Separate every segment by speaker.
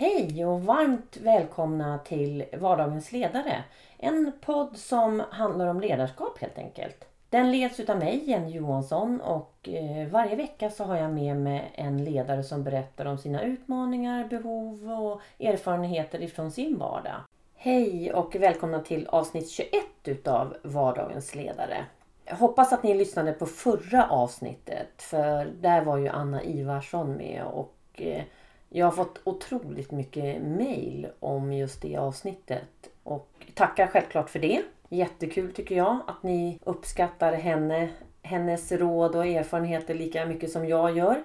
Speaker 1: Hej och varmt välkomna till Vardagens ledare. En podd som handlar om ledarskap helt enkelt. Den leds utav mig, Jenny Johansson och eh, varje vecka så har jag med mig en ledare som berättar om sina utmaningar, behov och erfarenheter ifrån sin vardag. Hej och välkomna till avsnitt 21 utav Vardagens ledare. Jag hoppas att ni lyssnade på förra avsnittet för där var ju Anna Ivarsson med och eh, jag har fått otroligt mycket mail om just det avsnittet och tackar självklart för det. Jättekul tycker jag att ni uppskattar henne, hennes råd och erfarenheter lika mycket som jag gör.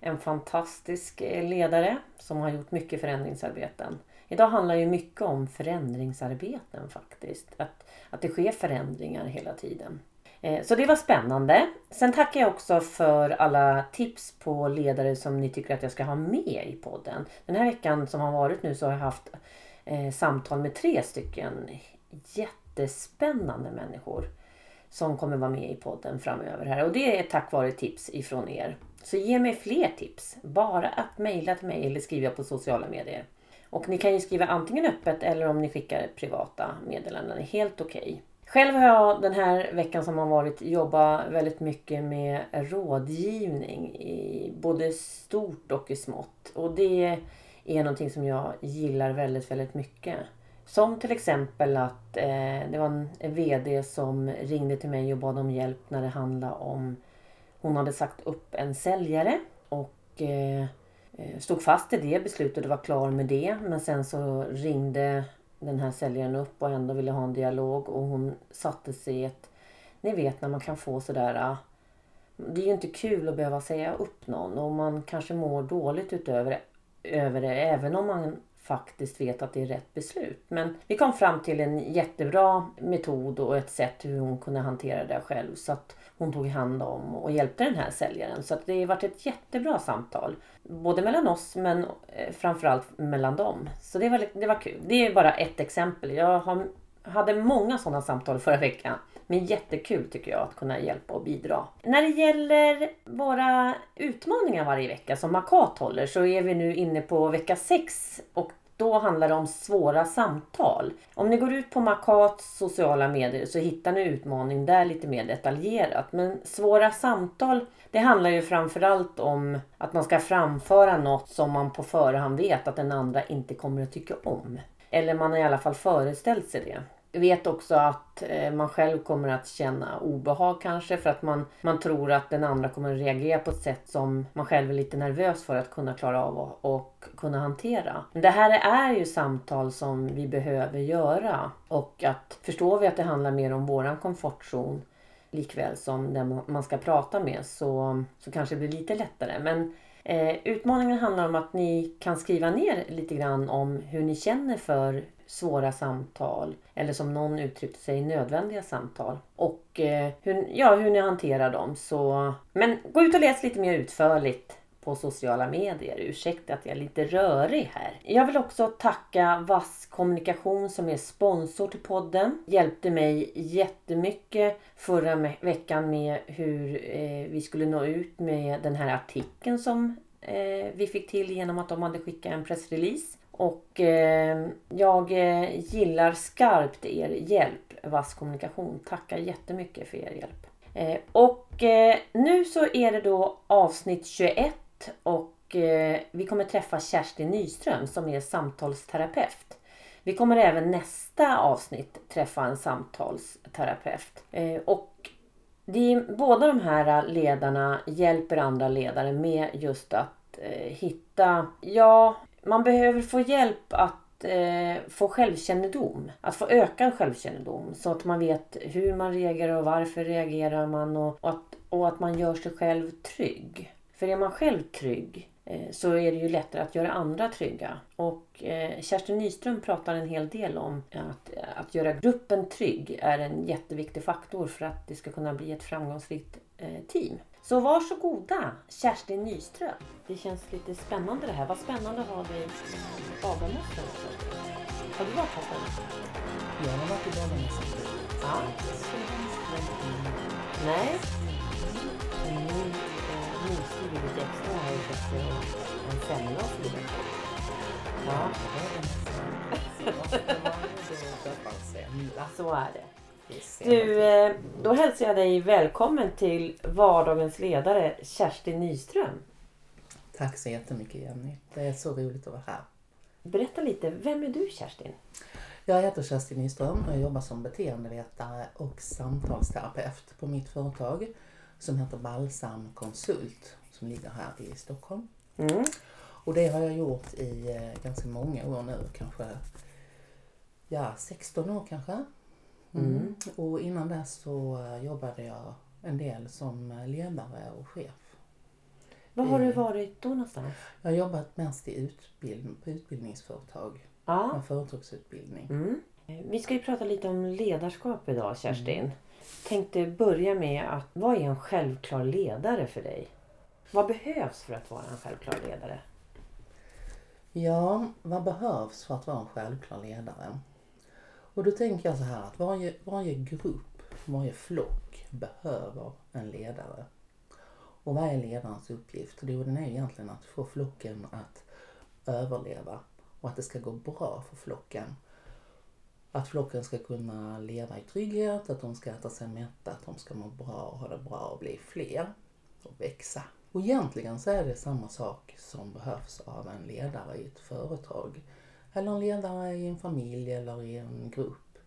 Speaker 1: En fantastisk eh, ledare som har gjort mycket förändringsarbeten. Idag handlar ju mycket om förändringsarbeten faktiskt. Att, att det sker förändringar hela tiden. Eh, så det var spännande. Sen tackar jag också för alla tips på ledare som ni tycker att jag ska ha med i podden. Den här veckan som har varit nu så har jag haft eh, samtal med tre stycken jättespännande människor som kommer vara med i podden framöver här och det är tack vare tips ifrån er. Så ge mig fler tips. Bara att mejla till mig eller skriva på sociala medier. Och ni kan ju skriva antingen öppet eller om ni skickar privata meddelanden. Helt okej. Okay. Själv har jag den här veckan som har varit jobbat väldigt mycket med rådgivning i både stort och i smått. Och det är någonting som jag gillar väldigt, väldigt mycket. Som till exempel att eh, det var en VD som ringde till mig och bad om hjälp när det handlade om hon hade sagt upp en säljare och eh, eh stod fast i det beslutet och var klar med det. Men sen så ringde den här säljaren upp och ändå ville ha en dialog och hon satte sig i ett... Ni vet när man kan få sådär... Äh, det är ju inte kul att behöva säga upp någon och man kanske mår dåligt utöver över det även om man faktiskt vet att det är rätt beslut. Men vi kom fram till en jättebra metod och ett sätt hur hon kunde hantera det själv. Så att hon tog hand om och hjälpte den här säljaren. Så att det har varit ett jättebra samtal. Både mellan oss men eh, framförallt mellan dem. Så det var, det var kul. Det är bara ett exempel. Jag har, hade många sådana samtal förra veckan. Men jättekul tycker jag att kunna hjälpa och bidra. När det gäller våra utmaningar varje vecka som Makat håller så är vi nu inne på vecka 6 och då handlar det om svåra samtal. Om ni går ut på Makats sociala medier så hittar ni utmaning där lite mer detaljerat. Men svåra samtal, det handlar ju framförallt om att man ska framföra något som man på förhand vet att den andra inte kommer att tycka om. Eller man har i alla fall föreställt sig det vet också att eh, man själv kommer att känna obehag kanske för att man, man tror att den andra kommer att reagera på ett sätt som man själv är lite nervös för att kunna klara av och, och kunna hantera. Men det här är ju samtal som vi behöver göra och att förstår vi att det handlar mer om våran komfortzon likväl som den man ska prata med så, så kanske det blir lite lättare. Men eh, utmaningen handlar om att ni kan skriva ner lite grann om hur ni känner för svåra samtal eller som någon uttryckte sig nödvändiga samtal. Och eh, hur, ja, hur ni hanterar dem. Så, men gå ut och läs lite mer utförligt på sociala medier. Ursäkta att jag är lite rörig här. Jag vill också tacka Vass Kommunikation som är sponsor till podden. Hjälpte mig jättemycket förra veckan med hur eh, vi skulle nå ut med den här artikeln som eh, vi fick till genom att de hade skickat en pressrelease. Och eh, jag eh, gillar skarpt er hjälp, Vass kommunikation. Tackar jättemycket för er hjälp. Eh, och eh, nu så är det då avsnitt 21 och eh, vi kommer träffa Kerstin Nyström som är samtalsterapeut. Vi kommer även nästa avsnitt träffa en samtalsterapeut. Eh, och de, båda de här ledarna hjälper andra ledare med just att eh, hitta, ja, man behöver få hjälp att eh, få självkännedom. Att få ökad självkännedom. Så att man vet hur man reagerar och varför reagerar man. Och, och, att, och att man gör sig själv trygg. För är man själv trygg eh, så är det ju lättare att göra andra trygga. Och eh, Kerstin Nyström pratar en hel del om att, att göra gruppen trygg är en jätteviktig faktor för att det ska kunna bli ett framgångsrikt eh, team. Så varsågoda Kerstin Nyström. Det känns lite spännande det här. Vad spännande att ha dig i Bagarmossen också. Har du varit här förut?
Speaker 2: Jag har varit i Bagarmossen.
Speaker 1: Ja. Nej. Min lite extra har ju fått en semla och så vidare. Ja.
Speaker 2: Så
Speaker 1: är det. Du, eh, då hälsar jag dig välkommen till vardagens ledare Kerstin Nyström.
Speaker 2: Tack så jättemycket Jenny. Det är så roligt att vara här.
Speaker 1: Berätta lite, vem är du Kerstin?
Speaker 2: Jag heter Kerstin Nyström och jag jobbar som beteendevetare och samtalsterapeut på mitt företag som heter Balsam Konsult som ligger här i Stockholm.
Speaker 1: Mm.
Speaker 2: Och det har jag gjort i eh, ganska många år nu, kanske ja, 16 år kanske. Mm. Och innan dess så eh, jobbade jag en del som eh, ledare och chef.
Speaker 1: Var har du
Speaker 2: Mm.
Speaker 1: varit då någonstans?
Speaker 2: Jag har jobbat mest i utbild, på utbildningsföretag,
Speaker 1: Ja.
Speaker 2: med företagsutbildning.
Speaker 1: Mm. Vi ska ju prata lite om ledarskap idag Kerstin. Tänkte börja med att vad är en självklar ledare för dig? Vad behövs för att vara en självklar ledare?
Speaker 2: Ja, vad behövs för att vara en självklar ledare? Och då tänker jag så här att varje, varje grupp, varje flock behöver en ledare. Och vad är ledarens uppgift? Jo, den är egentligen att få flocken att överleva och att det ska gå bra för flocken. Att flocken ska kunna leva i trygghet, att de ska äta sig mätta, att de ska må bra och ha det bra och bli fler och växa. Och egentligen så är det samma sak som behövs av en ledare i ett företag. Eller en ledare i en familj eller i en grupp.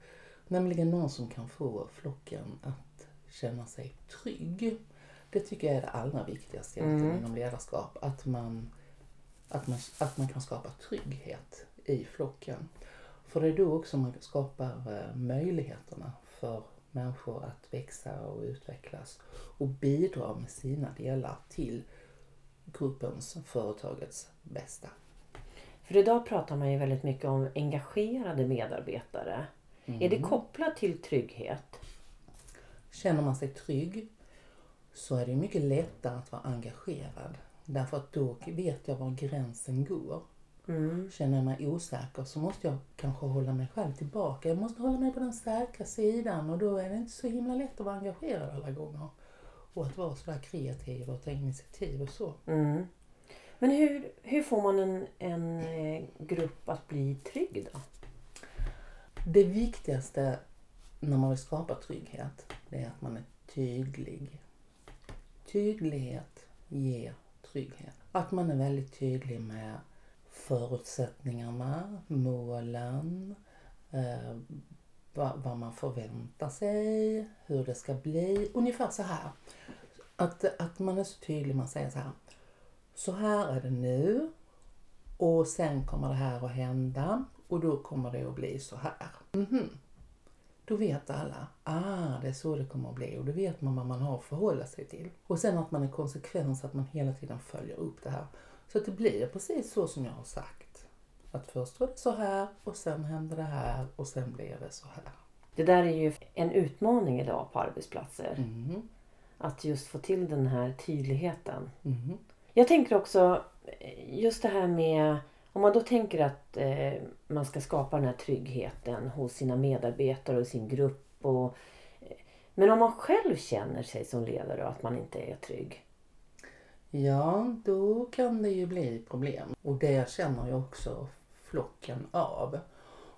Speaker 2: Nämligen någon som kan få flocken att känna sig trygg. Det tycker jag är det allra viktigaste
Speaker 1: Mm.
Speaker 2: inom ledarskap. Att man, att, man, att man kan skapa trygghet i flocken. För det är då också man skapar eh, möjligheterna för människor att växa och utvecklas och bidra med sina delar till gruppens, företagets bästa.
Speaker 1: För idag pratar man ju väldigt mycket om engagerade medarbetare. Är det kopplat till trygghet?
Speaker 2: Känner man sig trygg så är det mycket lättare att vara engagerad. Därför att då vet jag var gränsen går.
Speaker 1: Mm.
Speaker 2: Känner jag mig osäker så måste jag kanske hålla mig själv tillbaka. Jag måste hålla mig på den säkra sidan och då är det inte så himla lätt att vara engagerad alla gånger. Och att vara sådär kreativ och ta initiativ och så.
Speaker 1: Mm. Men hur, hur får man en, en eh, grupp att bli trygg då?
Speaker 2: Det viktigaste när man vill skapa trygghet, det är att man är tydlig. Tydlighet ger trygghet. Att man är väldigt tydlig med förutsättningarna, målen, eh, vad, vad man förväntar sig, hur det ska bli. Ungefär så här. Att, att man är så tydlig, man säger så här. Så här är det nu och sen kommer det här att hända och då kommer det att bli så här. Mhm. Då vet alla, ah det är så det kommer att bli och då vet man vad man har att förhålla sig till. Och sen att man är konsekvent att man hela tiden följer upp det här. Så att det blir precis så som jag har sagt. Att först var det så här och sen hände det här och sen blev det så här.
Speaker 1: Det där är ju en utmaning idag på arbetsplatser.
Speaker 2: Mhm.
Speaker 1: Att just få till den här tydligheten.
Speaker 2: Mhm.
Speaker 1: Jag tänker också just det här med om man då tänker att eh, man ska skapa den här tryggheten hos sina medarbetare och sin grupp. Och, eh, men om man själv känner sig som ledare och att man inte är trygg.
Speaker 2: Ja, då kan det ju bli problem. Och det känner ju också flocken av.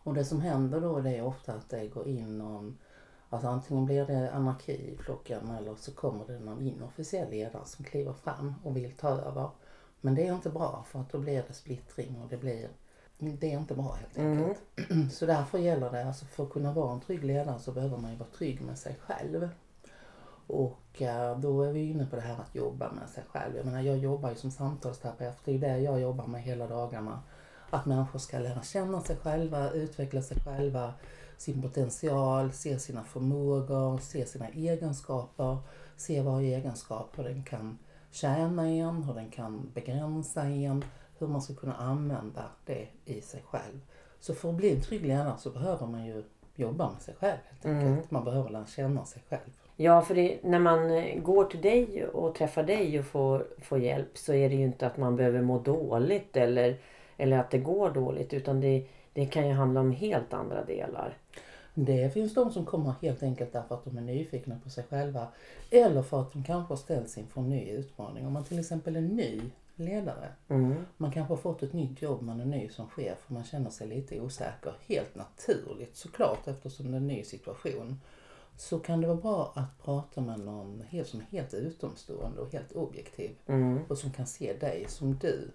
Speaker 2: Och det som händer då det är ofta att det går in någon, alltså antingen blir det anarki i flocken eller så kommer det någon inofficiell ledare som kliver fram och vill ta över. Men det är inte bra för att då blir det splittring och det blir, det är inte bra helt enkelt. Så därför gäller det, alltså för att kunna vara en trygg ledare så behöver man ju vara trygg med sig själv. Och eh, då är vi inne på det här att jobba med sig själv. Jag menar jag jobbar ju som samtalsterapeut, det är ju det jag jobbar med hela dagarna. Att människor ska lära känna sig själva, utveckla sig själva, sin potential, se sina förmågor, se sina egenskaper, se varje egenskap, hur den kan tjäna en, hur den kan begränsa en, hur man ska kunna använda det i sig själv. Så för att bli en trygg ledare så behöver man ju jobba med sig själv helt enkelt. Man behöver lära känna sig själv.
Speaker 1: Ja, för det, när man eh, går till dig och träffar dig och får, får hjälp så är det ju inte att man behöver må dåligt eller, eller att det går dåligt utan det, det kan ju handla om helt andra delar.
Speaker 2: Det finns de som kommer helt enkelt därför att de är nyfikna på sig själva eller för att de kanske har ställts inför en ny utmaning. Om man till exempel är ny ledare.
Speaker 1: Mm.
Speaker 2: Man kanske har fått ett nytt jobb, man är ny som chef och man känner sig lite osäker. Helt naturligt såklart eftersom det är en ny situation. Så kan det vara bra att prata med någon helt, som är helt utomstående och helt objektiv.
Speaker 1: Mm.
Speaker 2: Och som kan se dig som du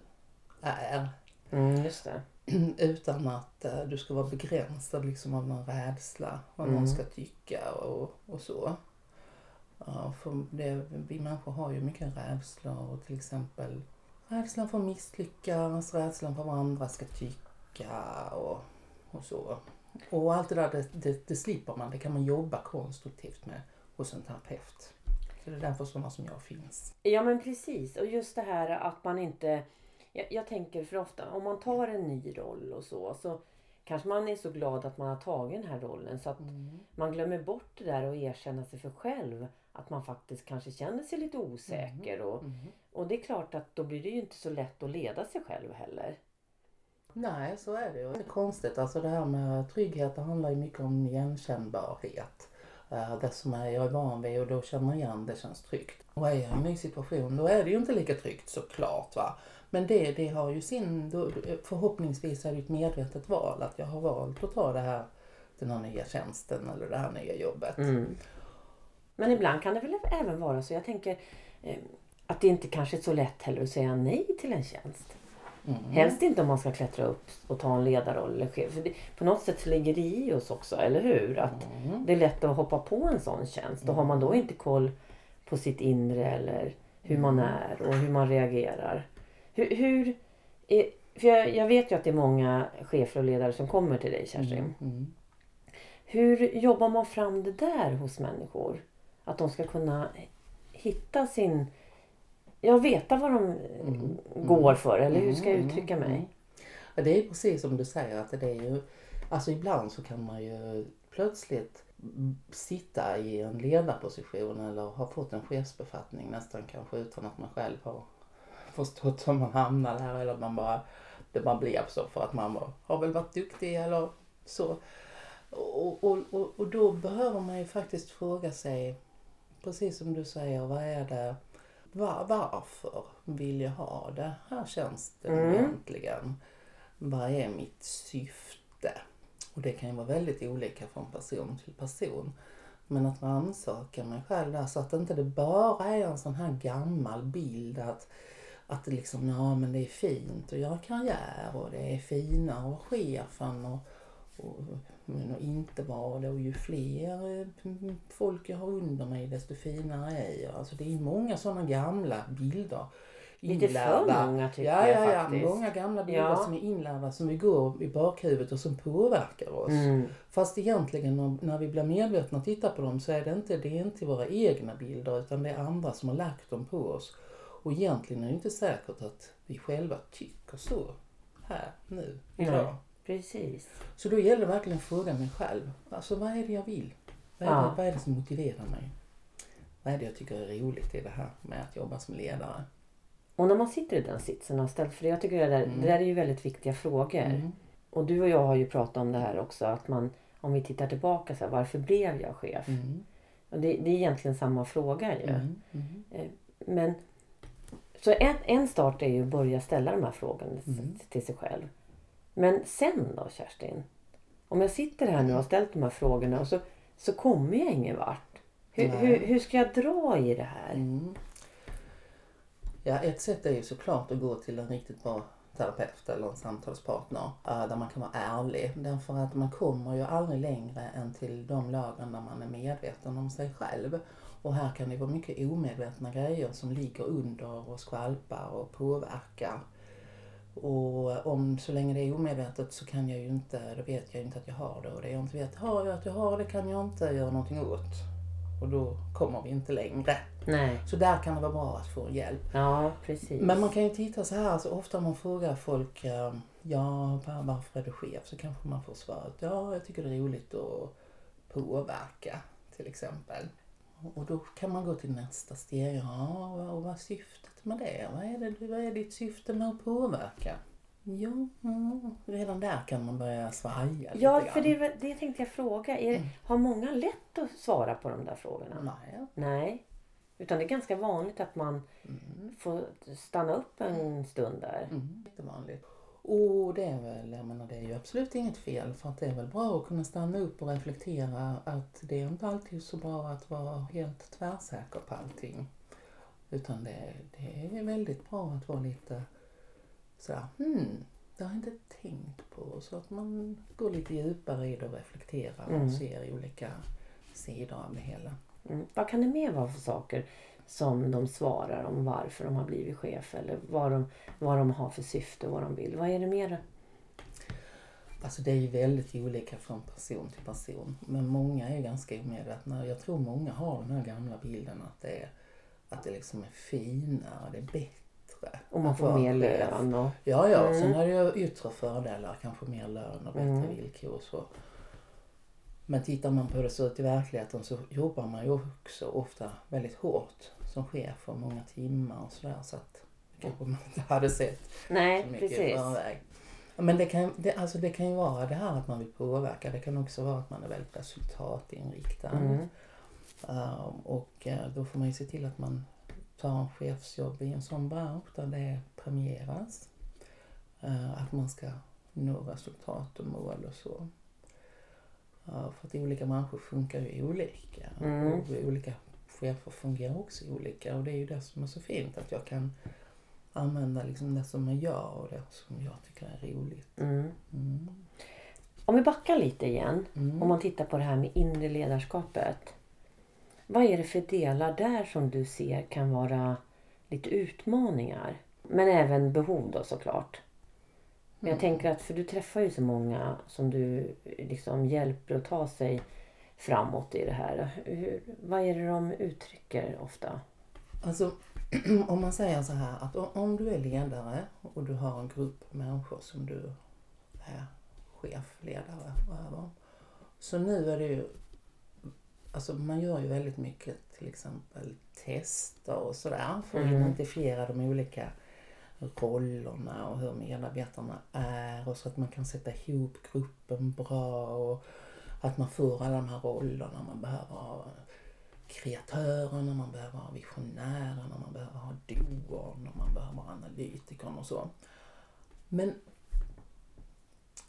Speaker 2: är.
Speaker 1: Mm, just det.
Speaker 2: Utan att eh, du ska vara begränsad liksom av någon rädsla. Vad någon
Speaker 1: Mm.
Speaker 2: ska tycka och, och så. Ja, för det, vi människor har ju mycket rädslor. Och till exempel rädslan för att misslyckas, rädslan för vad andra ska tycka och, och så. Och allt det där det, det, det slipper man. Det kan man jobba konstruktivt med hos en terapeut. Så det är därför sådana som jag finns.
Speaker 1: Ja men precis. Och just det här att man inte... Jag, jag tänker för ofta om man tar en ny roll och så. Så kanske man är så glad att man har tagit den här rollen. Så att man glömmer bort det där och erkänna sig för själv. Att man faktiskt kanske känner sig lite osäker. Och, och det är klart att då blir det ju inte så lätt att leda sig själv heller.
Speaker 2: Nej, så är det ju. Det är konstigt. Alltså det här med trygghet, det handlar ju mycket om igenkännbarhet. Eh, Det som är jag är van vid och då känner jag igen det känns tryggt. Och är jag i en ny situation då är det ju inte lika tryggt såklart. Va? Men det, det har ju sin, då, förhoppningsvis är det ett medvetet val att jag har valt att ta det här, den här nya tjänsten eller det här nya jobbet.
Speaker 1: Mm. Men ibland kan det väl även vara så. Jag tänker eh, att det inte kanske är så lätt heller att säga nej till en tjänst.
Speaker 2: Mm.
Speaker 1: Helst inte om man ska klättra upp och ta en ledarroll eller chef. För det, på något sätt så ligger det i oss också, eller hur? Att
Speaker 2: Mm.
Speaker 1: det är lätt att hoppa på en sån tjänst. Och har man då inte koll på sitt inre eller hur man är och hur man reagerar. Hur, hur är, för jag, jag vet ju att det är många chefer och ledare som kommer till dig Kerstin.
Speaker 2: Mm.
Speaker 1: Hur jobbar man fram det där hos människor? Att de ska kunna hitta sin... Ja, veta vad de
Speaker 2: Mm.
Speaker 1: går för. Eller hur ska jag
Speaker 2: Mm,
Speaker 1: uttrycka mig?
Speaker 2: mm. Ja, det är precis som du säger att det är ju, alltså ibland så kan man ju plötsligt sitta i en ledarposition eller ha fått en chefsbefattning nästan kanske utan att man själv har förstått hur man hamnar där eller man bara, det bara blev så för att man har väl varit duktig eller så. Och, och, och, och då behöver man ju faktiskt fråga sig, precis som du säger, vad är det var, varför vill jag ha det här tjänsten
Speaker 1: Mm.
Speaker 2: egentligen? Vad är mitt syfte? Och det kan ju vara väldigt olika från person till person. Men att rannsaka mig själv där så att inte det bara är en sån här gammal bild att, att det liksom, ja men det är fint att göra karriär och det är finare vara chefen och, och, men att inte vara det och ju fler eh, folk jag har under mig desto finare är jag. Alltså det är många sådana gamla bilder.
Speaker 1: Lite för
Speaker 2: inlärda.
Speaker 1: många tycker
Speaker 2: ja,
Speaker 1: jag
Speaker 2: ja, ja,
Speaker 1: faktiskt.
Speaker 2: Många gamla bilder
Speaker 1: Ja.
Speaker 2: som är inlärda som vi går i bakhuvudet och som påverkar oss.
Speaker 1: Mm.
Speaker 2: Fast egentligen när vi blir medvetna och tittar på dem så är det inte, det är inte våra egna bilder utan det är andra som har lagt dem på oss. Och egentligen är det inte säkert att vi själva tycker så här nu, idag.
Speaker 1: Precis.
Speaker 2: Så då gäller det verkligen att fråga mig själv. Alltså vad är det jag vill? Vad är,
Speaker 1: Ja.
Speaker 2: det, vad är det som motiverar mig? Vad är det jag tycker är roligt i det här med att jobba som ledare?
Speaker 1: Och när man sitter i den sitsen och ställt, för jag tycker det där,
Speaker 2: Mm.
Speaker 1: det där är ju väldigt viktiga frågor.
Speaker 2: Mm.
Speaker 1: Och du och jag har ju pratat om det här också, att man, om vi tittar tillbaka, så här, varför blev jag chef?
Speaker 2: Mm.
Speaker 1: Och det, det är egentligen samma fråga ju.
Speaker 2: Mm. Mm.
Speaker 1: Men, så en, en start är ju att börja ställa de här frågorna
Speaker 2: Mm.
Speaker 1: till sig själv. Men sen då Kerstin? Om jag sitter här nu och har ställt de här frågorna och så, så kommer jag ingen vart. Hur, hur, hur ska jag dra i det här?
Speaker 2: Mm. Ja, ett sätt är ju såklart att gå till en riktigt bra terapeut eller en samtalspartner eh, där man kan vara ärlig. Därför att man kommer ju aldrig längre än till de lagren där man är medveten om sig själv. Och här kan det vara mycket omedvetna grejer som ligger under och skvalpar och påverkar. Och om så länge det är omedvetet så kan jag ju inte, då vet jag ju inte att jag har det. Och det jag inte vet har jag att jag har det kan jag inte göra någonting åt. Och då kommer vi inte längre.
Speaker 1: Nej.
Speaker 2: Så där kan det vara bra att få hjälp.
Speaker 1: Ja, precis.
Speaker 2: Men man kan ju titta så här, så ofta om man frågar folk eh, ja, var- varför är du chef? Så kanske man får svaret ja, jag tycker det är roligt att påverka till exempel. Och då kan man gå till nästa steg. Ja, och vad är syftet med det? Vad är, det, vad är ditt syfte med att påverka? Ja, mm, redan där kan man börja svaja
Speaker 1: Ja,
Speaker 2: lite
Speaker 1: för det, det tänkte jag fråga. Är, Har många lätt att svara på de där frågorna?
Speaker 2: Nej.
Speaker 1: Nej. Utan det är ganska vanligt att man får stanna upp en stund där.
Speaker 2: Mm, jättevanligt. Och det är väl, jag menar det är ju absolut inget fel för att det är väl bra att kunna stanna upp och reflektera att det är inte alltid så bra att vara helt tvärsäker på allting. Utan det, det är väldigt bra att vara lite sådär, hmm, det har jag inte tänkt på. Så att man går lite djupare i det och reflekterar
Speaker 1: Mm.
Speaker 2: och ser olika sidor av det hela.
Speaker 1: Mm. Vad kan det mer vara för saker som de svarar om varför de har blivit chef eller vad de, vad de har för syfte, vad de vill? Vad är det mer?
Speaker 2: Alltså det är ju väldigt olika från person till person. Men många är ganska omedvetna. Jag tror många har den här gamla bilden att det, är, att det liksom är finare, det är bättre.
Speaker 1: Om man får mer lön och...
Speaker 2: Ja, ja.
Speaker 1: Mm.
Speaker 2: Sen är det ju yttre fördelar, kanske mer lön och bättre
Speaker 1: Mm.
Speaker 2: villkor och så. Men tittar man på hur det ser ut i verkligheten så jobbar man ju också ofta väldigt hårt som chef och många timmar och sådär. Så att kanske man inte hade sett så
Speaker 1: Nej,
Speaker 2: mycket i
Speaker 1: precis.
Speaker 2: förväg. Men det kan, det, alltså det kan ju vara det här att man vill påverka. Det kan också vara att man är väldigt resultatinriktad.
Speaker 1: Mm.
Speaker 2: Um, och eh, då får man ju se till att man tar en chefsjobb i en sån bransch där det premieras. Eh, att man ska nå resultat och mål och så. Ja, för att olika branscher funkar ju olika.
Speaker 1: Mm.
Speaker 2: Och olika chefer fungerar också olika. Och det är ju det som är så fint att jag kan använda liksom det som jag och det som jag tycker är roligt.
Speaker 1: Mm.
Speaker 2: Mm.
Speaker 1: Om vi backar lite igen.
Speaker 2: Mm.
Speaker 1: Om man tittar på det här med inre ledarskapet. Vad är det för delar där som du ser kan vara lite utmaningar? Men även behov då såklart. Men jag tänker att, för du träffar ju så många som du liksom hjälper att ta sig framåt i det här. Hur, vad är det de uttrycker ofta?
Speaker 2: Alltså, om man säger så här att om du är ledare och du har en grupp människor som du är chef, ledare över. Så nu är det ju, alltså man gör ju väldigt mycket till exempel tester och sådär för att
Speaker 1: Mm.
Speaker 2: identifiera de olika rollerna och hur medarbetarna är och så att man kan sätta ihop gruppen bra och att man får alla de här rollerna. Man behöver ha kreatörerna, man behöver ha visionärerna, man behöver ha doern och man behöver ha analytikern och så. Men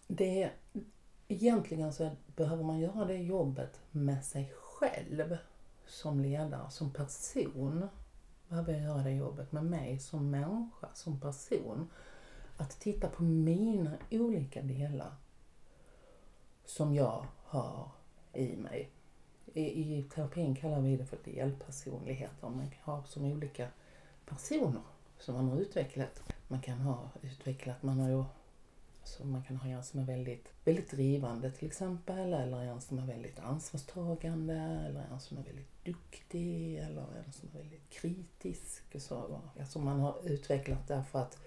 Speaker 2: det egentligen så behöver man göra det jobbet med sig själv själv som ledare, som person. Behöver jag göra det jobbet med mig som människa, som person. Att titta på mina olika delar som jag har i mig. I, I terapin kallar vi det för delpersonligheter. Man kan ha som olika personer som man har utvecklat. Man kan ha utvecklat, man har ju så man kan ha en som är väldigt, väldigt drivande till exempel, eller en som är väldigt ansvarstagande, eller en som är väldigt duktig, eller en som är väldigt kritisk. och Så. Alltså man har utvecklat därför att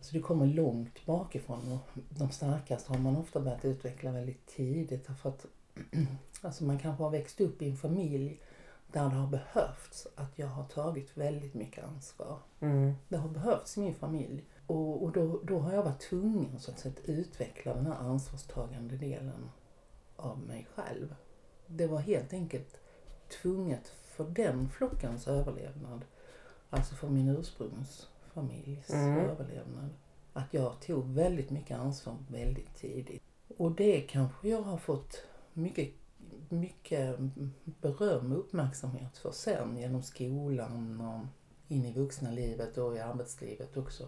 Speaker 2: så det kommer långt bakifrån och de starkaste har man ofta börjat utveckla väldigt tidigt därför att alltså man kanske har växt upp i en familj där det har behövts att jag har tagit väldigt mycket ansvar.
Speaker 1: Mm.
Speaker 2: Det har behövts i min familj. Och, och då, då har jag varit tvungen så att säga, att utveckla den här ansvarstagande delen av mig själv. Det var helt enkelt tvunget för den flockens överlevnad, alltså för min ursprungsfamiljs
Speaker 1: Mm.
Speaker 2: överlevnad, att jag tog väldigt mycket ansvar väldigt tidigt. Och det kanske jag har fått mycket, mycket beröm och uppmärksamhet för sen genom skolan och in i vuxna livet och i arbetslivet också.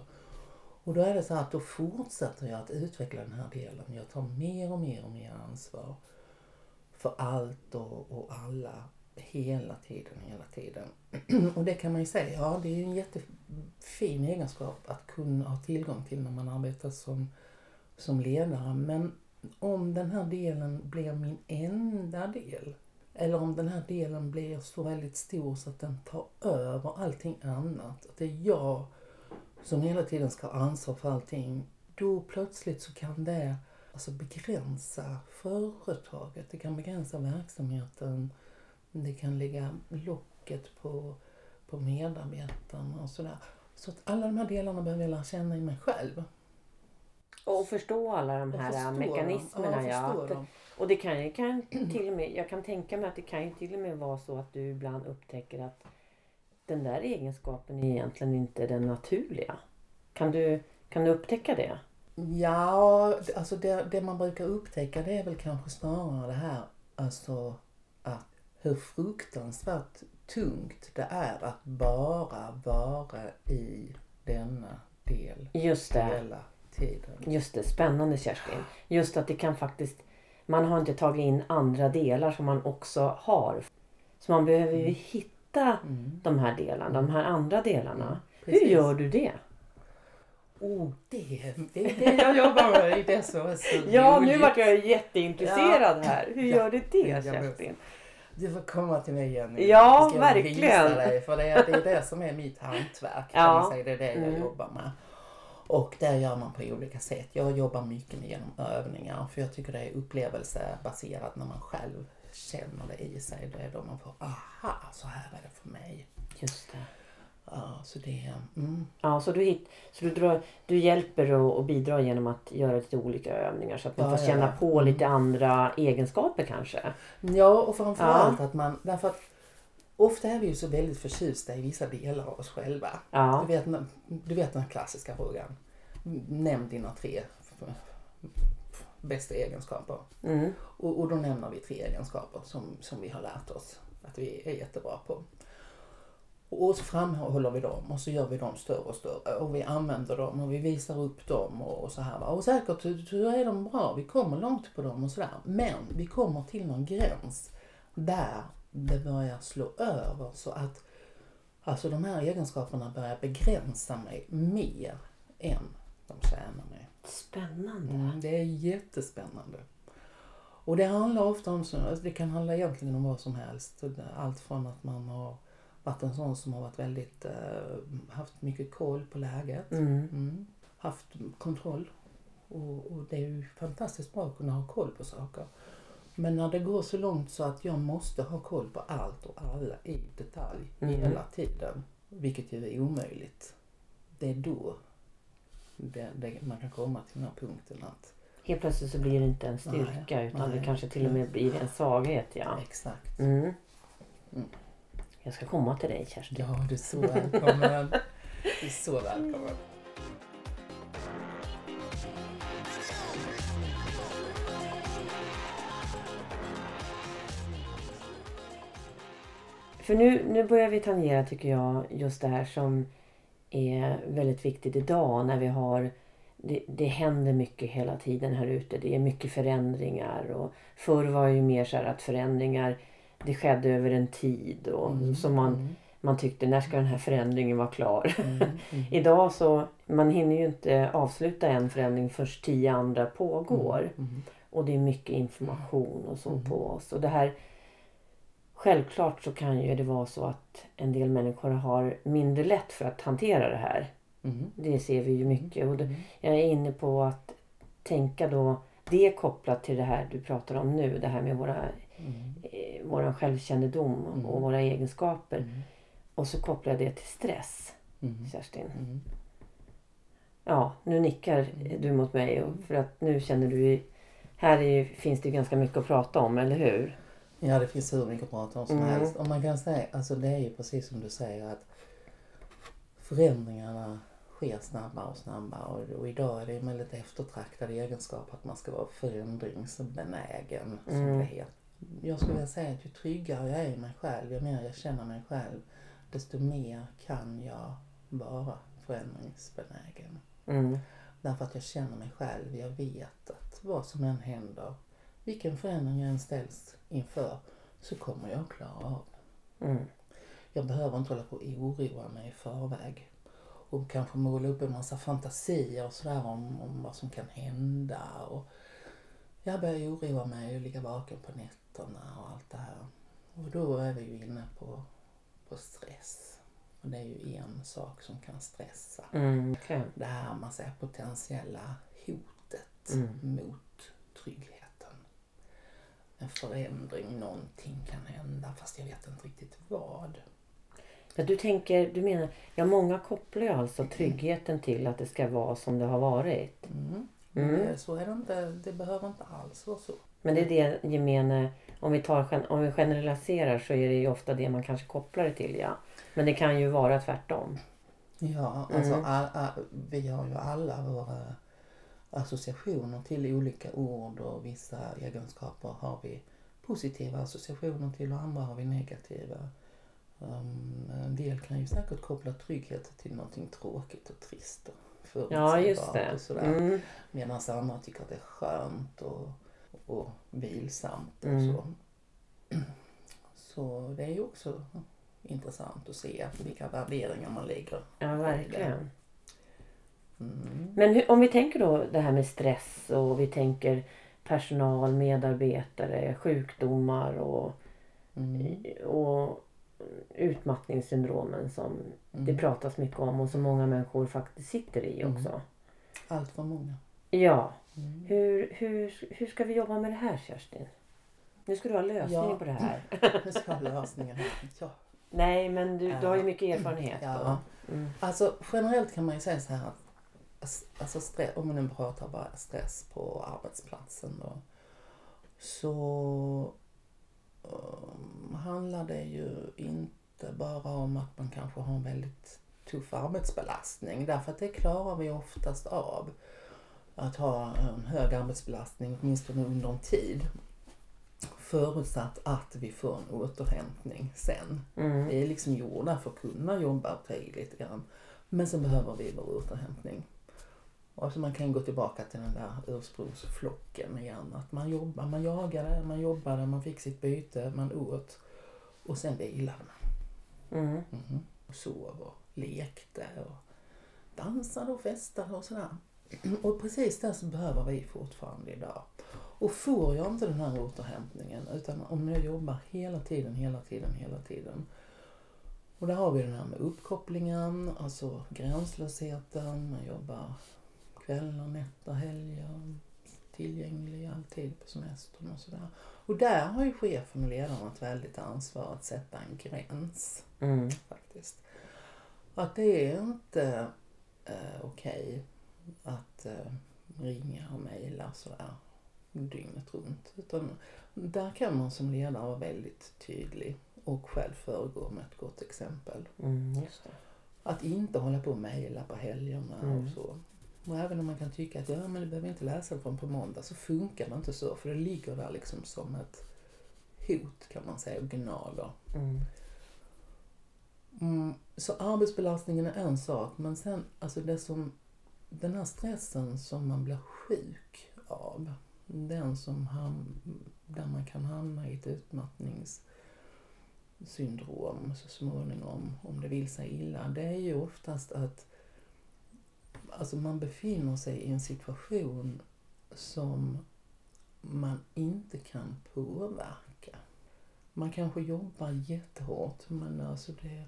Speaker 2: Och då är det så här att då fortsätter jag att utveckla den här delen. Jag tar mer och mer och mer ansvar för allt och, och alla hela tiden, hela tiden. Och det kan man ju säga, ja det är ju en jättefin egenskap att kunna ha tillgång till när man arbetar som, som ledare. Men om den här delen blir min enda del eller om den här delen blir så väldigt stor så att den tar över allting annat. Att det är jag som hela tiden ska ha ansvar för allting. Då plötsligt så kan det alltså begränsa företaget. Det kan begränsa verksamheten. Det kan lägga locket på, på medarbetarna och sådär. Så att alla de här delarna behöver jag lära känna i mig själv.
Speaker 1: Och förstå alla de här
Speaker 2: dem.
Speaker 1: mekanismerna.
Speaker 2: Ja,
Speaker 1: Ja, och det kan kan till och med, jag kan tänka mig att det kan ju till och med vara så att du ibland upptäcker att den där egenskapen är egentligen inte den naturliga. Kan du, kan du upptäcka det?
Speaker 2: Ja, alltså det, det man brukar upptäcka det är väl kanske snarare det här alltså att hur fruktansvärt tungt det är att bara vara i denna del
Speaker 1: Just det.
Speaker 2: hela tiden.
Speaker 1: Just det, spännande Kerstin. Just att det kan faktiskt... Man har inte tagit in andra delar som man också har. Så man behöver ju hitta
Speaker 2: Mm.
Speaker 1: de här delarna, de här andra delarna. Hur
Speaker 2: precis.
Speaker 1: gör du det?
Speaker 2: Oh, det, det är det jag jobbar med. Det så, så
Speaker 1: Ja, nu vart jag jätteintresserad
Speaker 2: Ja.
Speaker 1: här. Hur
Speaker 2: Ja.
Speaker 1: gör du det Kerstin?
Speaker 2: Du får komma till mig Jenny.
Speaker 1: Ja,
Speaker 2: jag
Speaker 1: verkligen.
Speaker 2: Visa dig, för det är, det är det som är mitt hantverk.
Speaker 1: Ja.
Speaker 2: säga. Det är det jag
Speaker 1: Mm.
Speaker 2: jobbar med. Och där gör man på olika sätt. Jag jobbar mycket med genom övningar. För jag tycker det är upplevelsebaserat när man själv känner det i sig. Det är då man får aha, så här är det för mig.
Speaker 1: Just det.
Speaker 2: Ja, så det. Mm.
Speaker 1: Ja, så du, hit, så du, drar, du hjälper och, och bidrar genom att göra lite olika övningar så att man
Speaker 2: Ja,
Speaker 1: får känna
Speaker 2: ja.
Speaker 1: på lite andra egenskaper kanske.
Speaker 2: Ja, och framförallt
Speaker 1: Ja.
Speaker 2: att man... Därför att ofta är vi ju så väldigt förtjusta i vissa delar av oss själva.
Speaker 1: Ja,
Speaker 2: Du, vet, du vet den klassiska frågan. Nämn dina tre bästa egenskaper.
Speaker 1: mm.
Speaker 2: Och, och då nämner vi tre egenskaper som, som vi har lärt oss att vi är jättebra på. Och så framhåller vi dem och så gör vi dem större och större och vi använder dem och vi visar upp dem och, och så här. Och säkert så är de bra, vi kommer långt på dem och sådär. Men vi kommer till någon gräns där det börjar slå över så att alltså de här egenskaperna börjar begränsa mig mer än de tjänar mig.
Speaker 1: Spännande.
Speaker 2: Mm, det är jättespännande. Och det handlar ofta om, så- alltså det kan handla egentligen om vad som helst. Allt från att man har varit en sån som har varit väldigt, eh, haft mycket koll på läget.
Speaker 1: Mm.
Speaker 2: Mm. Haft kontroll. Och, och det är ju fantastiskt bra att kunna ha koll på saker. Men när det går så långt så att jag måste ha koll på allt och alla i detalj
Speaker 1: Mm.
Speaker 2: hela tiden. Vilket ju är omöjligt. Det är då det, det, man kan komma till den här punkten att
Speaker 1: Helt plötsligt så blir det inte en styrka
Speaker 2: Nej,
Speaker 1: utan det
Speaker 2: nej.
Speaker 1: kanske till och med blir en svaghet. Ja.
Speaker 2: exakt.
Speaker 1: Mm.
Speaker 2: Mm.
Speaker 1: Jag ska komma till dig Kerstin.
Speaker 2: Ja, du är så välkommen. Du är så välkommen.
Speaker 1: För nu, nu börjar vi tangera tycker jag just det här som är väldigt viktigt idag när vi har det, det händer mycket hela tiden här ute. Det är mycket förändringar. Och förr var ju mer så här att förändringar det skedde över en tid. Och
Speaker 2: Mm,
Speaker 1: som man,
Speaker 2: mm,
Speaker 1: man tyckte, när ska den här förändringen vara klar?
Speaker 2: mm, mm.
Speaker 1: Idag så, man hinner ju inte avsluta en förändring först tio andra pågår.
Speaker 2: Mm,
Speaker 1: Och det är mycket information och så på oss. Och det här, självklart så kan ju det vara så att en del människor har mindre lätt för att hantera det här.
Speaker 2: mm,
Speaker 1: Det ser vi ju mycket. Och
Speaker 2: mm.
Speaker 1: jag är inne på att tänka då det kopplat till det här du pratar om nu. Det här med våra,
Speaker 2: Mm,
Speaker 1: eh, våran självkännedom
Speaker 2: Mm.
Speaker 1: och våra egenskaper.
Speaker 2: mm,
Speaker 1: Och så kopplar jag det till stress,
Speaker 2: mm,
Speaker 1: Kerstin.
Speaker 2: mm.
Speaker 1: Ja, nu nickar du mot mig och för att nu känner du ju- här är, finns det ganska mycket att prata om, eller hur?
Speaker 2: Ja, det finns hur mycket att prata om som
Speaker 1: Mm.
Speaker 2: helst. Och man kan säga, alltså det är ju precis som du säger att förändringarna sker snabbare och snabbare. Och, och idag är det en väldigt eftertraktad egenskap att man ska vara förändringsbenägen. Som
Speaker 1: Mm.
Speaker 2: det heter. Jag skulle vilja säga att ju tryggare jag är i mig själv, ju mer jag känner mig själv, desto mer kan jag vara förändringsbenägen.
Speaker 1: Mm.
Speaker 2: Därför att jag känner mig själv. Jag vet att vad som än händer, vilken förändring jag än ställs inför, så kommer jag klara av.
Speaker 1: Mm.
Speaker 2: Jag behöver inte hålla på och oroa mig i förväg. Och kanske måla upp en massa fantasier och sådär om, om vad som kan hända. Och jag börjar oroa mig och ligga vaken på nätterna och allt det här. Och då är vi ju inne på, på stress. Och det är ju en sak som kan stressa
Speaker 1: Mm. okej.
Speaker 2: det här man säger potentiella hotet
Speaker 1: Mm.
Speaker 2: mot tryggheten. En förändring, någonting kan hända fast jag vet inte riktigt vad.
Speaker 1: Ja, du tänker, du menar, ja många kopplar ju alltså tryggheten till att det ska vara som det har varit.
Speaker 2: Mm.
Speaker 1: Mm.
Speaker 2: Det, så är det inte. Det behöver inte alls vara så.
Speaker 1: Men det är det gemene, om vi, tar, om vi generaliserar så är det ju ofta det man kanske kopplar det till ja. Men det kan ju vara tvärtom.
Speaker 2: Ja, alltså
Speaker 1: Mm.
Speaker 2: all, all, vi har ju alla våra associationer till olika ord och vissa egenskaper har vi positiva associationer till och andra har vi negativa. Um, en del kan ju säkert koppla trygghet till någonting tråkigt och trist och
Speaker 1: Ja, just
Speaker 2: förutsägbart
Speaker 1: det.
Speaker 2: och sådär.
Speaker 1: Mm.
Speaker 2: Medan andra tycker att det är skönt och, och vilsamt och
Speaker 1: Mm.
Speaker 2: så. Så det är ju också intressant att se vilka värderingar man lägger.
Speaker 1: Ja, verkligen.
Speaker 2: Mm.
Speaker 1: Men hur, om vi tänker då det här med stress och vi tänker personal, medarbetare, sjukdomar och,
Speaker 2: Mm.
Speaker 1: och utmattningssyndromen som det
Speaker 2: Mm.
Speaker 1: pratas mycket om och som många människor faktiskt sitter i
Speaker 2: Mm.
Speaker 1: också.
Speaker 2: Allt för många.
Speaker 1: Ja,
Speaker 2: Mm.
Speaker 1: hur, hur, hur ska vi jobba med det här Kerstin? Nu ska du ha lösningen
Speaker 2: Ja.
Speaker 1: på det här.
Speaker 2: Nu ska jag ha lösningen. Ja.
Speaker 1: Nej, men du, du har ju mycket erfarenhet.
Speaker 2: Ja.
Speaker 1: Mm.
Speaker 2: Alltså generellt kan man ju säga så här att alltså stress, om man nu pratar bara stress på arbetsplatsen då. Så um, handlar det ju inte bara om att man kanske har en väldigt tuff arbetsbelastning. Därför att det klarar vi oftast av. Att ha en hög arbetsbelastning åtminstone under en tid. Förutsatt att vi får en återhämtning sen.
Speaker 1: Mm.
Speaker 2: Vi är liksom gjorda för att kunna jobba och ta i lite grann. Men sen behöver vi vår återhämtning. Och alltså man kan gå tillbaka till den där ursprungsflocken igen. Att man jobbar, man jagade, man jobbade, man fick sitt byte, man åt. Och sen vilade man.
Speaker 1: Mm.
Speaker 2: Och sov och lekte och dansade och festade och sådär. Och precis det så behöver vi fortfarande idag. Och får jag inte den här återhämtningen utan om jag jobbar hela tiden, hela tiden, hela tiden. Och där har vi den här med uppkopplingen, alltså gränslösheten, man jobbar kvällar, nätter, helger, tillgänglig alltid på semestern och sådär. Och där har ju chefen och ledaren ett väldigt ansvar att sätta en gräns
Speaker 1: Mm.
Speaker 2: faktiskt. Att det är inte eh, okej att eh, ringa och mejla sådär dygnet runt. Utan där kan man som ledare vara väldigt tydlig och själv föregå med ett gott exempel.
Speaker 1: Mm.
Speaker 2: Att inte hålla på och mejla på helgerna
Speaker 1: Mm.
Speaker 2: och så. Och även om man kan tycka att ja, men du behöver inte läsa det från på måndag så funkar det inte så. För det ligger där liksom som ett hot kan man säga och gnager.
Speaker 1: Mm.
Speaker 2: Mm, så arbetsbelastningen är en sak, men sen alltså det som, den här stressen som man blir sjuk av, den som ham, där man kan hamna i ett utmattningssyndrom så småningom, om det vill sig illa, det är ju oftast att alltså man befinner sig i en situation som man inte kan påverka. Man kanske jobbar jättehårt, men alltså det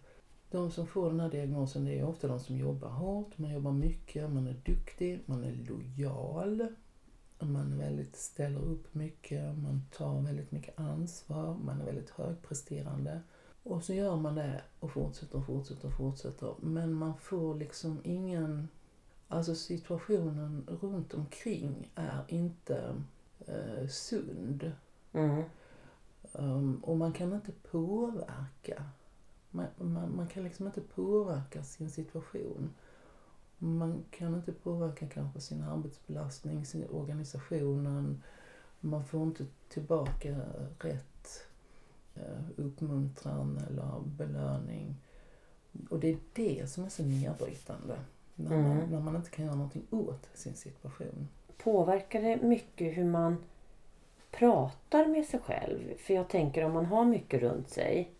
Speaker 2: de som får den här diagnosen det är ofta de som jobbar hårt, man jobbar mycket, man är duktig, man är lojal. Man är väldigt, ställer upp mycket, man tar väldigt mycket ansvar, man är väldigt högpresterande. Och så gör man det och fortsätter och fortsätter och fortsätter. Men man får liksom ingen... Alltså situationen runt omkring är inte eh, sund.
Speaker 1: Mm.
Speaker 2: Um, och man kan inte påverka. Man, man, man kan liksom inte påverka sin situation. Man kan inte påverka kanske sin arbetsbelastning, sin organisationen. Man får inte tillbaka rätt eh, uppmuntran eller belöning. Och det är det som är så nedbrytande. När, man,
Speaker 1: Mm.
Speaker 2: när man inte kan göra någonting åt sin situation.
Speaker 1: Påverkar det mycket hur man pratar med sig själv? För jag tänker om man har mycket runt sig.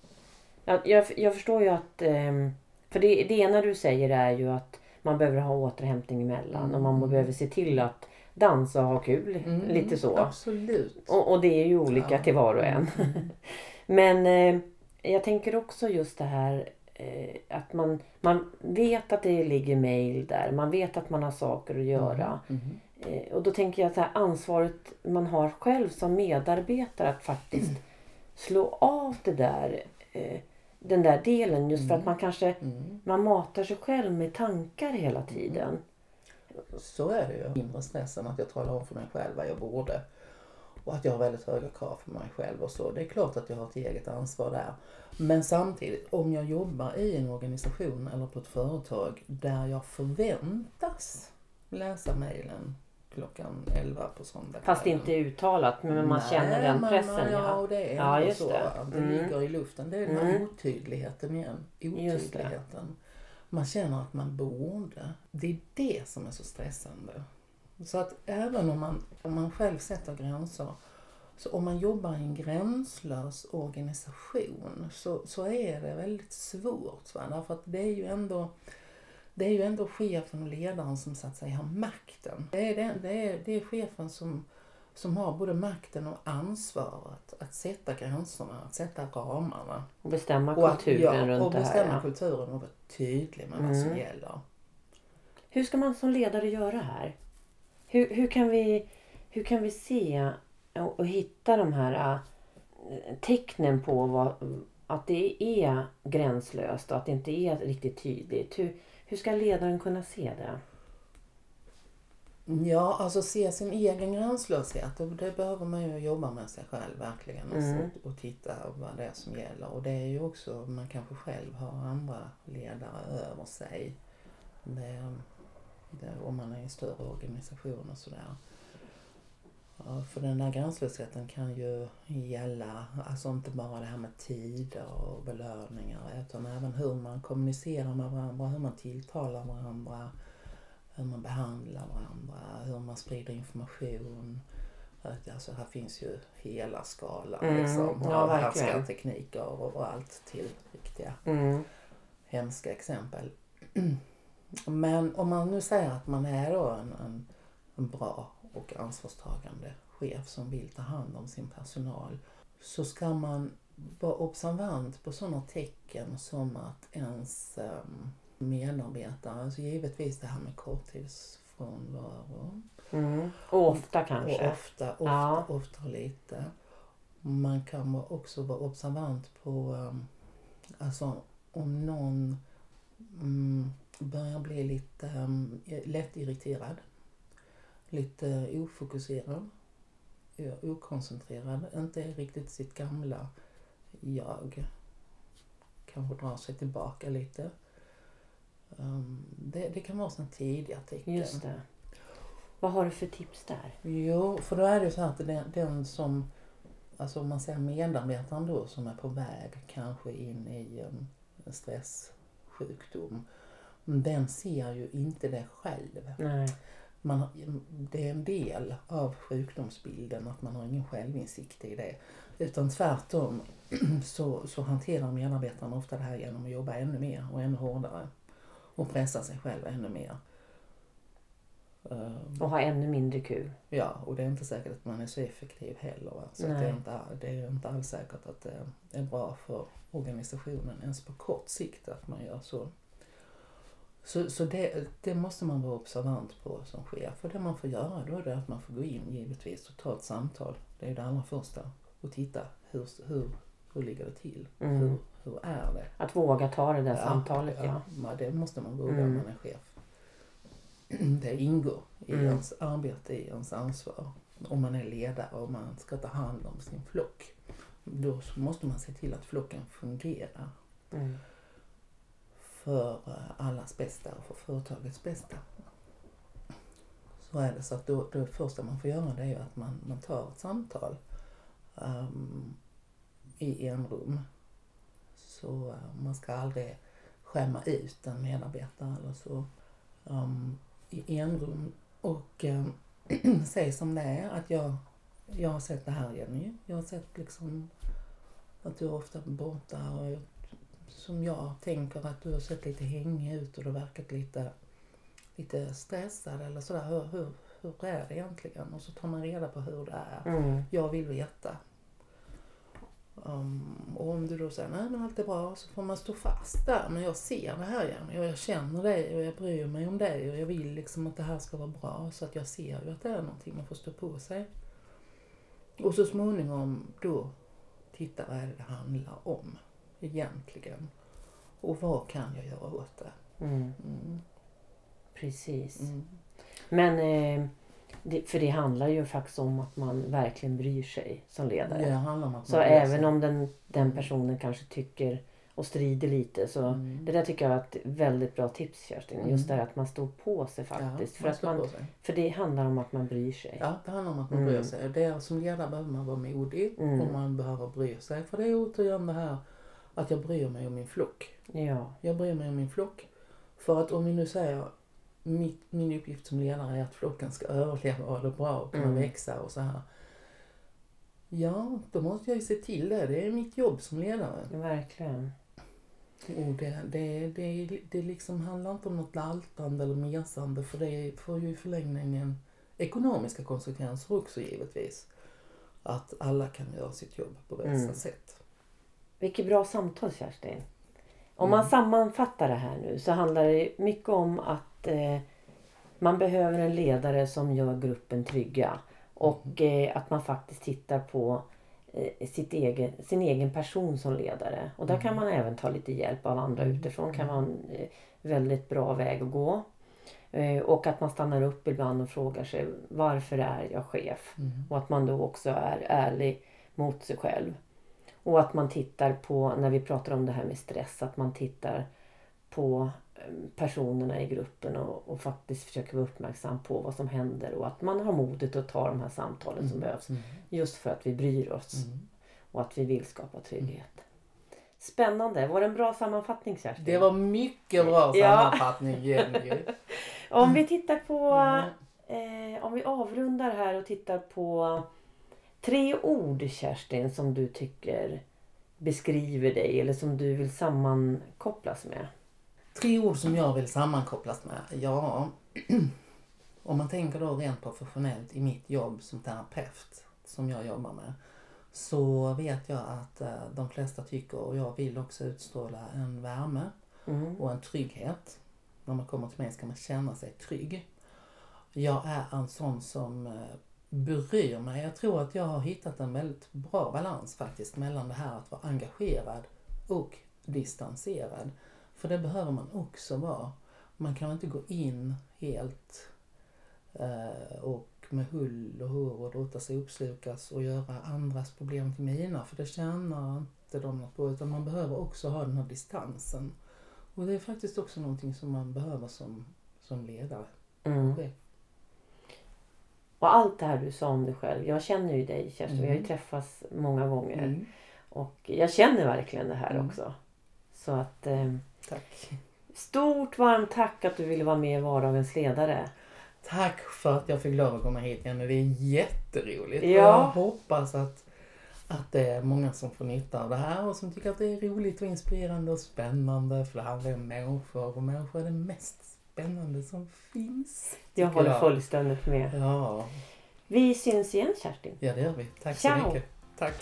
Speaker 1: Jag, jag, jag förstår ju att... ehm, För det, det ena du säger är ju att man behöver ha återhämtning emellan och man
Speaker 2: Mm.
Speaker 1: behöver se till att dansa och ha kul.
Speaker 2: Mm,
Speaker 1: Lite så.
Speaker 2: Absolut.
Speaker 1: Och, och det är ju olika
Speaker 2: Ja.
Speaker 1: till var och en.
Speaker 2: Mm.
Speaker 1: Men eh, jag tänker också just det här att man, man vet att det ligger mejl där. Man vet att man har saker att göra.
Speaker 2: Mm.
Speaker 1: Eh, och då tänker jag så här, ansvaret man har själv som medarbetare att faktiskt slå av det där, eh, den där delen. Just för att
Speaker 2: Mm.
Speaker 1: man kanske
Speaker 2: Mm.
Speaker 1: man matar sig själv med tankar hela tiden.
Speaker 2: Så är det ju. Stress än att jag talar om för mig själv vad jag borde. Och att jag har väldigt höga krav för mig själv och så. Det är klart att jag har ett eget ansvar där. Men samtidigt, om jag jobbar i en organisation eller på ett företag där jag förväntas läsa mejlen klockan 11 på söndag
Speaker 1: Fast inte uttalat men man
Speaker 2: Nej,
Speaker 1: känner den
Speaker 2: men
Speaker 1: pressen.
Speaker 2: Man, ja,
Speaker 1: ja.
Speaker 2: och det är
Speaker 1: Ja, just
Speaker 2: så.
Speaker 1: det.
Speaker 2: Det
Speaker 1: Mm.
Speaker 2: ligger i luften. Det är den här
Speaker 1: Mm.
Speaker 2: otydligheten igen. Otydligheten. Man känner att man borde. Det är det som är så stressande. Så att även om man, om man själv sätter gränser så om man jobbar i en gränslös organisation så, så är det väldigt svårt. Va? Därför att det är ju ändå det är ju ändå chefen och ledaren som så att säga har makten. Det är, det, det är, det är chefen som, som har både makten och ansvaret att sätta gränserna, att sätta ramarna.
Speaker 1: Och bestämma
Speaker 2: Och att,
Speaker 1: kulturen
Speaker 2: ja,
Speaker 1: runt
Speaker 2: och
Speaker 1: det här.
Speaker 2: bestämma
Speaker 1: Ja.
Speaker 2: kulturen och vara tydlig med vad som
Speaker 1: Mm.
Speaker 2: gäller.
Speaker 1: Hur ska man som ledare göra här? Hur, hur, kan, vi, hur kan vi se och, och hitta de här äh, tecknen på vad, att det är gränslöst och att det inte är riktigt tydligt? Hur, hur ska ledaren kunna se det?
Speaker 2: Ja, alltså se sin egen gränslöshet. Och det behöver man ju jobba med sig själv verkligen. Alltså,
Speaker 1: Mm.
Speaker 2: och, och titta vad det är som gäller. Och det är ju också, man kanske själv har andra ledare över sig. Det, om man är i en större organisation och sådär. Ja, för den där gränslösheten kan ju gälla, alltså inte bara det här med tider och belöningar utan även hur man kommunicerar med varandra, hur man tilltalar varandra, hur man behandlar varandra, hur man sprider information. Alltså här finns ju hela skalan
Speaker 1: Mm,
Speaker 2: liksom,
Speaker 1: ja,
Speaker 2: av
Speaker 1: verkligen.
Speaker 2: härskartekniker och, och allt till riktiga
Speaker 1: Mm.
Speaker 2: hemska exempel. Men om man nu säger att man är då en, en, en bra och ansvarstagande chef som vill ta hand om sin personal så ska man vara observant på sådana tecken som att ens um, medarbetare, alltså givetvis det här med korttidsfrånvaro,
Speaker 1: Mm. Och ofta
Speaker 2: och
Speaker 1: kanske.
Speaker 2: ofta, ofta,
Speaker 1: Ja.
Speaker 2: ofta lite. Man kan också vara observant på um, alltså om någon mm, börjar bli lite um, lättirriterad, lite ofokuserad, okoncentrerad, inte riktigt sitt gamla jag. Kanske drar sig tillbaka lite. Um, det, det kan vara sådana tidiga tecken.
Speaker 1: Just det. Vad har du för tips där?
Speaker 2: Jo, för då är det ju så att den, den som, alltså om man säger medarbetaren då som är på väg kanske in i en stresssjukdom. Den ser ju inte det själv.
Speaker 1: Nej.
Speaker 2: Man, det är en del av sjukdomsbilden att man har ingen självinsikt i det. Utan tvärtom så, så hanterar medarbetaren ofta det här genom att jobba ännu mer och ännu hårdare. Och pressa sig själv ännu mer. Ehm,
Speaker 1: Och ha ännu mindre kul.
Speaker 2: Ja, och det är inte säkert att man är så effektiv heller. Va? Så det, är inte, det är inte alls säkert att det är bra för organisationen ens på kort sikt att man gör så. Så, så det, det måste man vara observant på som chef. Och det man får göra då är det att man får gå in givetvis och ta ett samtal. Det är det allra första. Och titta, hur, hur, hur ligger det till?
Speaker 1: Mm.
Speaker 2: Hur, hur är det?
Speaker 1: Att våga ta det där samtalet ja.
Speaker 2: ja. ja, Det måste man våga
Speaker 1: Mm.
Speaker 2: om man är chef. Det ingår i
Speaker 1: Mm.
Speaker 2: ens arbete, i ens ansvar. Om man är ledare och man ska ta hand om sin flock. Då måste man se till att flocken fungerar
Speaker 1: Mm
Speaker 2: för eh, allas bästa och för företagets bästa. Så är det. Så att då, det första man får göra det är ju att man, man tar ett samtal um, i en rum. Så eh, man ska aldrig skämma ut en medarbetare eller så. Um, I en rum och um, säg som det är att jag, jag har sett det här Jenny. Jag har sett liksom att du är ofta borta och som jag tänker att du har sett lite hängig ut och du verkat lite, lite stressad eller sådär. Hur, hur, hur är det egentligen? Och så tar man reda på hur det är.
Speaker 1: Mm.
Speaker 2: Jag vill veta. Um, och om du då säger nej men allt är bra så får man stå fast där. Men jag ser det här Jenny och jag känner dig och jag bryr mig om dig och jag vill liksom att det här ska vara bra. Så att jag ser ju att det är någonting man får stå på sig. Och så småningom då titta vad är det det handlar om egentligen. Och vad kan jag göra åt det?
Speaker 1: Mm.
Speaker 2: Mm.
Speaker 1: Precis.
Speaker 2: Mm.
Speaker 1: Men eh, det, för det handlar ju faktiskt om att man verkligen bryr sig som ledare.
Speaker 2: Det handlar om att
Speaker 1: Så
Speaker 2: man
Speaker 1: även om den, den personen kanske tycker och strider lite så
Speaker 2: Mm.
Speaker 1: det där tycker jag är ett väldigt bra tips Kerstin. Just det här att man står på sig faktiskt. för,
Speaker 2: man
Speaker 1: att man, för det handlar om att man bryr sig.
Speaker 2: Ja, det handlar om att man
Speaker 1: Mm.
Speaker 2: bryr sig. Det är, som ledare behöver man vara modig
Speaker 1: Mm.
Speaker 2: och man behöver bry sig. För det är återigen det här att jag bryr mig om min flock.
Speaker 1: Ja.
Speaker 2: Jag bryr mig om min flock. För att om vi nu säger mitt, min uppgift som ledare är att flocken ska överleva och ha det bra och kunna
Speaker 1: Mm.
Speaker 2: växa och så här. Ja, då måste jag ju se till det. Det är mitt jobb som ledare.
Speaker 1: Verkligen.
Speaker 2: Och det, det, det, det liksom handlar inte om något daltande eller mesande för det får ju i förlängningen ekonomiska konsekvenser också givetvis. Att alla kan göra sitt jobb på bästa
Speaker 1: Mm.
Speaker 2: sätt.
Speaker 1: Vilket bra samtal Kerstin. Om man sammanfattar det här nu så handlar det mycket om att eh, man behöver en ledare som gör gruppen trygga. Och eh, att man faktiskt tittar på eh, sitt egen, sin egen person som ledare. Och där kan man även ta lite hjälp av andra utifrån. kan vara en eh, väldigt bra väg att gå. Eh, och att man stannar upp ibland och frågar sig varför är jag chef? Och att man då också är ärlig mot sig själv. Och att man tittar på, när vi pratar om det här med stress, att man tittar på eh, personerna i gruppen och, och faktiskt försöker vara uppmärksam på vad som händer och att man har modet att ta de här samtalen som behövs. Just för att vi bryr oss
Speaker 2: Mm.
Speaker 1: och att vi vill skapa trygghet. Spännande. Var det en bra sammanfattning Kerstin?
Speaker 2: Det var mycket bra sammanfattning Jenny.
Speaker 1: Om vi tittar på,
Speaker 2: Mm.
Speaker 1: eh, om vi avrundar här och tittar på tre ord Kerstin som du tycker beskriver dig eller som du vill sammankopplas med.
Speaker 2: Tre ord som jag vill sammankopplas med. Ja, om man tänker då rent professionellt i mitt jobb som terapeut som jag jobbar med. Så vet jag att eh, de flesta tycker, och jag vill också utstråla en värme
Speaker 1: Mm.
Speaker 2: och en trygghet. När man kommer till mig ska man känna sig trygg. Jag är en sån som eh, bryr mig. Jag tror att jag har hittat en väldigt bra balans faktiskt mellan det här att vara engagerad och distanserad. För det behöver man också vara. Man kan inte gå in helt eh, och med hull och hår och låta sig uppslukas och göra andras problem till mina för det tjänar inte de något på utan man behöver också ha den här distansen. Och det är faktiskt också någonting som man behöver som, som ledare.
Speaker 1: Mm. Och allt det här du sa om dig själv. Jag känner ju dig Kerstin. Vi har ju
Speaker 2: Mm.
Speaker 1: träffats många gånger.
Speaker 2: Mm.
Speaker 1: Och jag känner verkligen det här
Speaker 2: Mm.
Speaker 1: också. Så att eh,
Speaker 2: Tack.
Speaker 1: stort varmt tack att du ville vara med i Vardagens ledare.
Speaker 2: Tack för att jag fick lov att komma hit igen. Det är jätteroligt.
Speaker 1: Ja.
Speaker 2: Jag hoppas att, att det är många som får nytta av det här och som tycker att det är roligt och inspirerande och spännande. För det handlar om människor och människor är det mest spännande som finns.
Speaker 1: Jag håller fullständigt med.
Speaker 2: Ja,
Speaker 1: Vi syns igen Kerstin.
Speaker 2: ja det gör vi. Tack så
Speaker 1: Ciao.
Speaker 2: mycket. Tack.